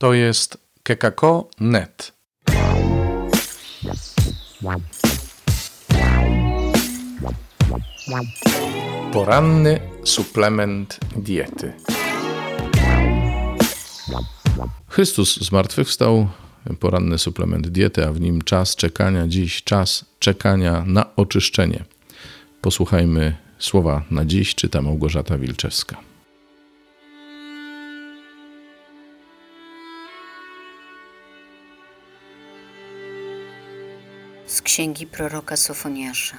To jest kekako.net. Poranny suplement diety. Chrystus zmartwychwstał, poranny suplement diety, a w nim czas czekania dziś, czas czekania na oczyszczenie. Posłuchajmy słowa na dziś, czyta Małgorzata Wilczewska. Księgi proroka Sofoniasza.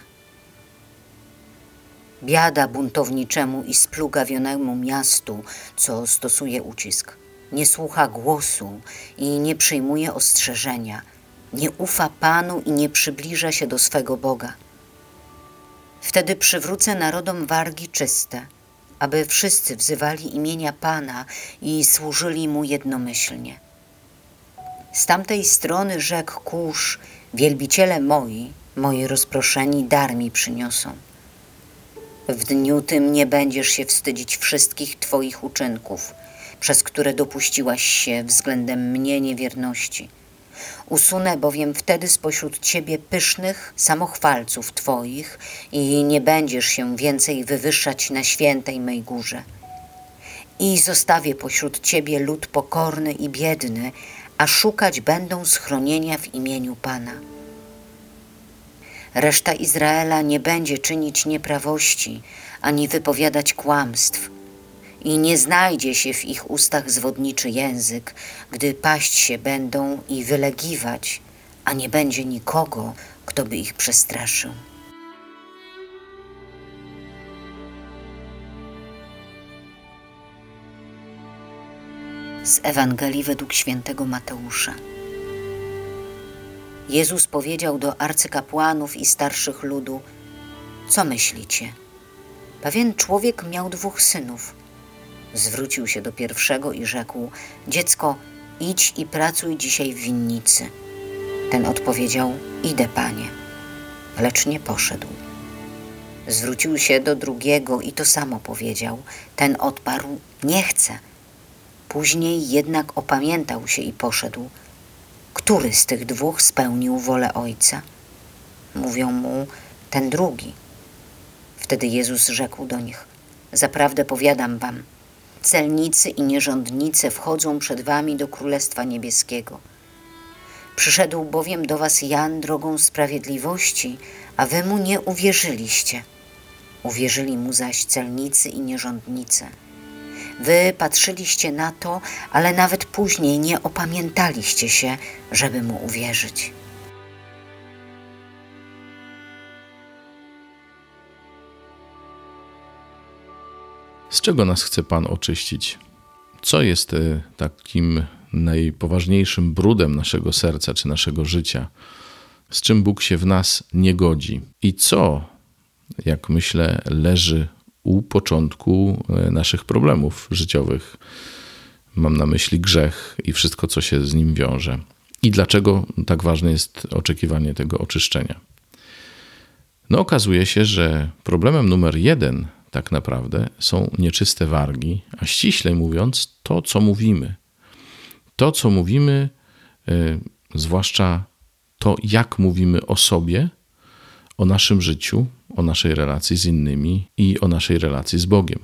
Biada buntowniczemu i splugawionemu miastu, co stosuje ucisk. Nie słucha głosu i nie przyjmuje ostrzeżenia. Nie ufa Panu i nie przybliża się do swego Boga. Wtedy przywrócę narodom wargi czyste, aby wszyscy wzywali imienia Pana i służyli Mu jednomyślnie. Z tamtej strony rzekł kurz, wielbiciele moi, moi rozproszeni, dar mi przyniosą. W dniu tym nie będziesz się wstydzić wszystkich Twoich uczynków, przez które dopuściłaś się względem mnie niewierności. Usunę bowiem wtedy spośród Ciebie pysznych samochwalców Twoich i nie będziesz się więcej wywyższać na świętej mej górze. I zostawię pośród Ciebie lud pokorny i biedny, a szukać będą schronienia w imieniu Pana. Reszta Izraela nie będzie czynić nieprawości ani wypowiadać kłamstw, i nie znajdzie się w ich ustach zwodniczy język, gdy paść się będą i wylegiwać, a nie będzie nikogo, kto by ich przestraszył. Z Ewangelii według świętego Mateusza. Jezus powiedział do arcykapłanów i starszych ludu: Co myślicie? Pewien człowiek miał dwóch synów. Zwrócił się do pierwszego i rzekł: Dziecko, idź i pracuj dzisiaj w winnicy. Ten odpowiedział: Idę, panie. Lecz nie poszedł. Zwrócił się do drugiego i to samo powiedział. Ten odparł: Nie chcę. Później jednak opamiętał się i poszedł. Który z tych dwóch spełnił wolę ojca? Mówią mu: Ten drugi. Wtedy Jezus rzekł do nich: Zaprawdę powiadam wam, celnicy i nierządnice wchodzą przed wami do Królestwa Niebieskiego. Przyszedł bowiem do was Jan drogą sprawiedliwości, a wy mu nie uwierzyliście. Uwierzyli mu zaś celnicy i nierządnice. Wy patrzyliście na to, ale nawet później nie opamiętaliście się, żeby mu uwierzyć. Z czego nas chce Pan oczyścić? Co jest e, takim najpoważniejszym brudem naszego serca czy naszego życia? Z czym Bóg się w nas nie godzi? I co, jak myślę, leży u początku e, naszych problemów życiowych? Mam na myśli grzech i wszystko, co się z nim wiąże. I dlaczego tak ważne jest oczekiwanie tego oczyszczenia? No, okazuje się, że problemem numer jeden tak naprawdę są nieczyste wargi, a ściślej mówiąc, to co mówimy. To co mówimy, y, zwłaszcza to, jak mówimy o sobie, o naszym życiu, o naszej relacji z innymi i o naszej relacji z Bogiem.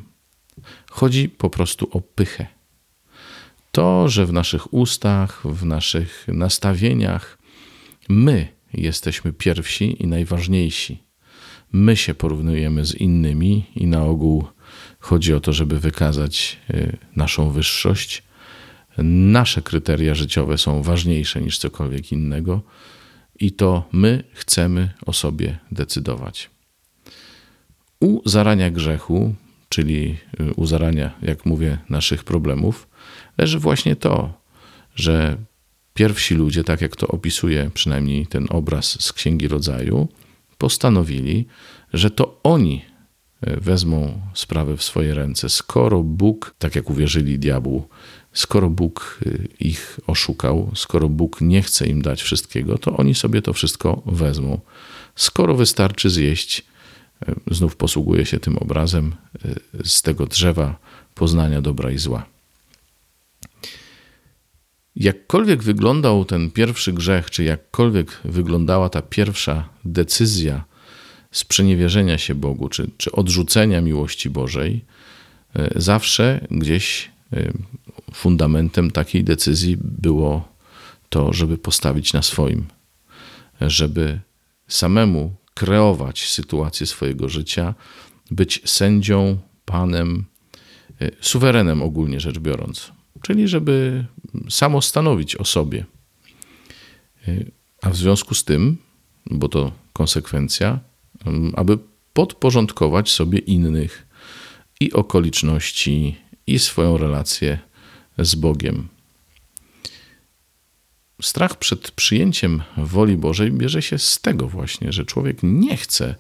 Chodzi po prostu o pychę. To, że w naszych ustach, w naszych nastawieniach my jesteśmy pierwsi i najważniejsi my się porównujemy z innymi i na ogół chodzi o to, żeby wykazać y, naszą wyższość. Nasze kryteria życiowe są ważniejsze niż cokolwiek innego i to my chcemy o sobie decydować. U zarania grzechu, czyli y, u zarania, jak mówię, naszych problemów, leży właśnie to, że pierwsi ludzie, tak jak to opisuje przynajmniej ten obraz z Księgi Rodzaju, postanowili, że to oni e, wezmą sprawę w swoje ręce. Skoro Bóg, tak jak uwierzyli diabłu, skoro Bóg e, ich oszukał, skoro Bóg nie chce im dać wszystkiego, to oni sobie to wszystko wezmą. Skoro wystarczy zjeść, e, znów posługuje się tym obrazem, z tego drzewa poznania dobra i zła. Jakkolwiek wyglądał ten pierwszy grzech, czy jakkolwiek wyglądała ta pierwsza decyzja sprzeniewierzenia się Bogu, czy, czy odrzucenia miłości Bożej, zawsze gdzieś fundamentem takiej decyzji było to, żeby postawić na swoim, żeby samemu kreować sytuację swojego życia, być sędzią, panem, e, suwerenem ogólnie rzecz biorąc, czyli żeby samo stanowić o sobie. A w związku z tym, bo to konsekwencja, aby podporządkować sobie innych i okoliczności, i swoją relację z Bogiem. Strach przed przyjęciem woli Bożej bierze się z tego właśnie, że człowiek nie chce,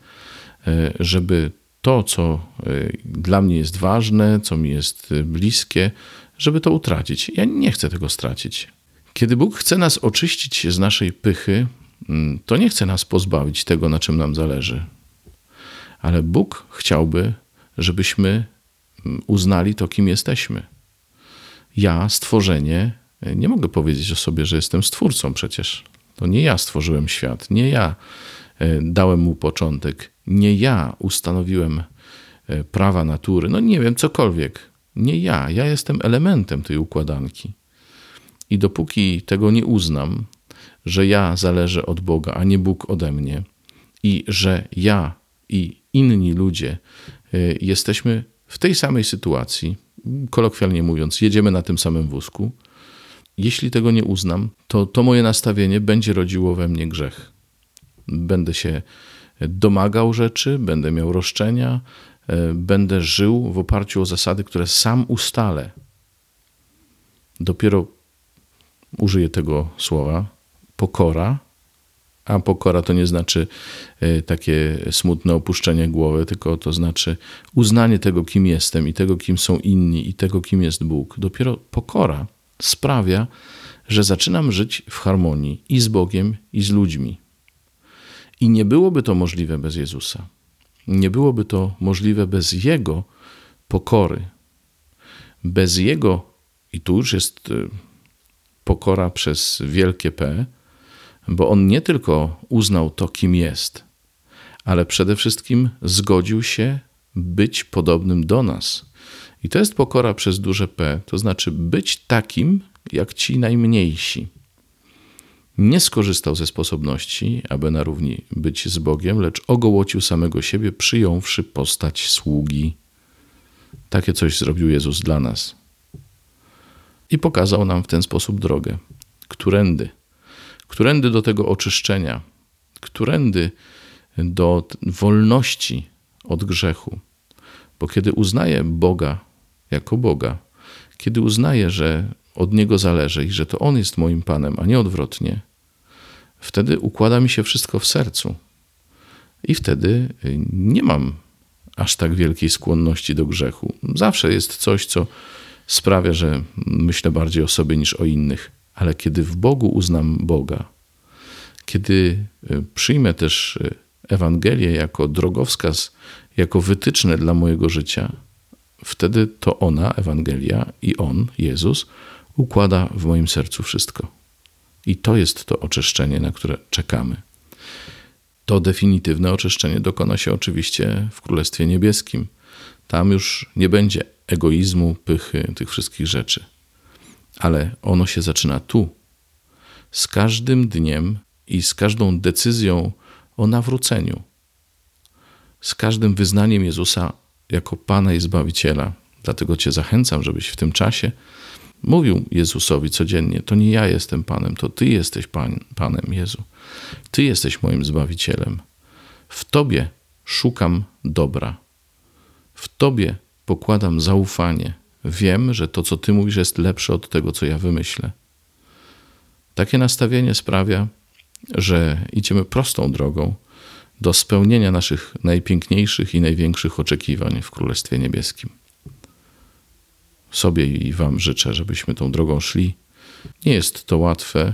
e, żeby to, co e, dla mnie jest ważne, co mi jest bliskie, żeby to utracić. Ja nie chcę tego stracić. Kiedy Bóg chce nas oczyścić z naszej pychy, mm, to nie chce nas pozbawić tego, na czym nam zależy. Ale Bóg chciałby, żebyśmy mm, uznali to, kim jesteśmy. Ja, stworzenie, nie mogę powiedzieć o sobie, że jestem stwórcą przecież. To nie ja stworzyłem świat, nie ja e, dałem mu początek, nie ja ustanowiłem e, prawa natury, no nie wiem, cokolwiek. Nie ja, ja jestem elementem tej układanki. I dopóki tego nie uznam, że ja zależę od Boga, a nie Bóg ode mnie, i że ja i inni ludzie jesteśmy w tej samej sytuacji, kolokwialnie mówiąc, jedziemy na tym samym wózku. Jeśli tego nie uznam, to to moje nastawienie będzie rodziło we mnie grzech. Będę się domagał rzeczy, będę miał roszczenia, y, będę żył w oparciu o zasady, które sam ustalę. Dopiero użyję tego słowa pokora a pokora to nie znaczy e, takie smutne opuszczenie głowy, tylko to znaczy uznanie tego, kim jestem i tego, kim są inni i tego, kim jest Bóg. Dopiero pokora sprawia, że zaczynam żyć w harmonii i z Bogiem, i z ludźmi. I nie byłoby to możliwe bez Jezusa. Nie byłoby to możliwe bez Jego pokory. Bez Jego, i tu już jest e, pokora przez wielkie P, bo on nie tylko uznał to, kim jest, ale przede wszystkim zgodził się być podobnym do nas. I to jest pokora przez duże P, to znaczy być takim, jak ci najmniejsi. Nie skorzystał ze sposobności, aby na równi być z Bogiem, lecz ogołocił samego siebie, przyjąwszy postać sługi. Takie coś zrobił Jezus dla nas. I pokazał nam w ten sposób drogę, którędy którędy do tego oczyszczenia, którędy do wolności od grzechu. Bo kiedy uznaję Boga jako Boga, kiedy uznaję, że od Niego zależy i że to On jest moim Panem, a nie odwrotnie, wtedy układa mi się wszystko w sercu. I wtedy nie mam aż tak wielkiej skłonności do grzechu. Zawsze jest coś, co sprawia, że myślę bardziej o sobie niż o innych ale kiedy w Bogu uznam Boga, kiedy e, przyjmę też e, Ewangelię jako drogowskaz, jako wytyczne dla mojego życia, wtedy to ona, Ewangelia i on, Jezus, układa w moim sercu wszystko. I to jest to oczyszczenie, na które czekamy. To definitywne oczyszczenie dokona się oczywiście w Królestwie Niebieskim. Tam już nie będzie egoizmu, pychy, tych wszystkich rzeczy ale ono się zaczyna tu. Z każdym dniem i z każdą decyzją o nawróceniu, z każdym wyznaniem Jezusa jako Pana i Zbawiciela. Dlatego Cię zachęcam, żebyś w tym czasie mówił Jezusowi codziennie: To nie ja jestem Panem, to Ty jesteś pan, Panem, Jezu. Ty jesteś moim Zbawicielem. W Tobie szukam dobra. W Tobie pokładam zaufanie Wiem, że to, co Ty mówisz, jest lepsze od tego, co ja wymyślę. Takie nastawienie sprawia, że idziemy prostą drogą do spełnienia naszych najpiękniejszych i największych oczekiwań w Królestwie Niebieskim. Sobie i Wam życzę, żebyśmy tą drogą szli. Nie jest to łatwe,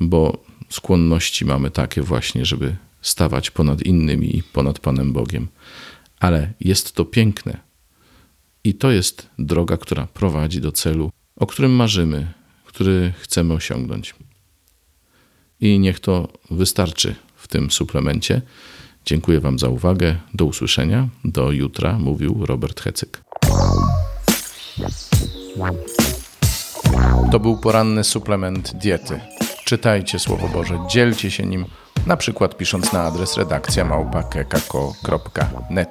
bo skłonności mamy takie właśnie, żeby stawać ponad innymi i ponad Panem Bogiem. Ale jest to piękne, i to jest droga, która prowadzi do celu, o którym marzymy, który chcemy osiągnąć. I niech to wystarczy w tym suplemencie. Dziękuję Wam za uwagę. Do usłyszenia. Do jutra, mówił Robert Hecyk. To był poranny suplement diety. Czytajcie Słowo Boże, dzielcie się nim, na przykład pisząc na adres redakcja małpa.kekako.net.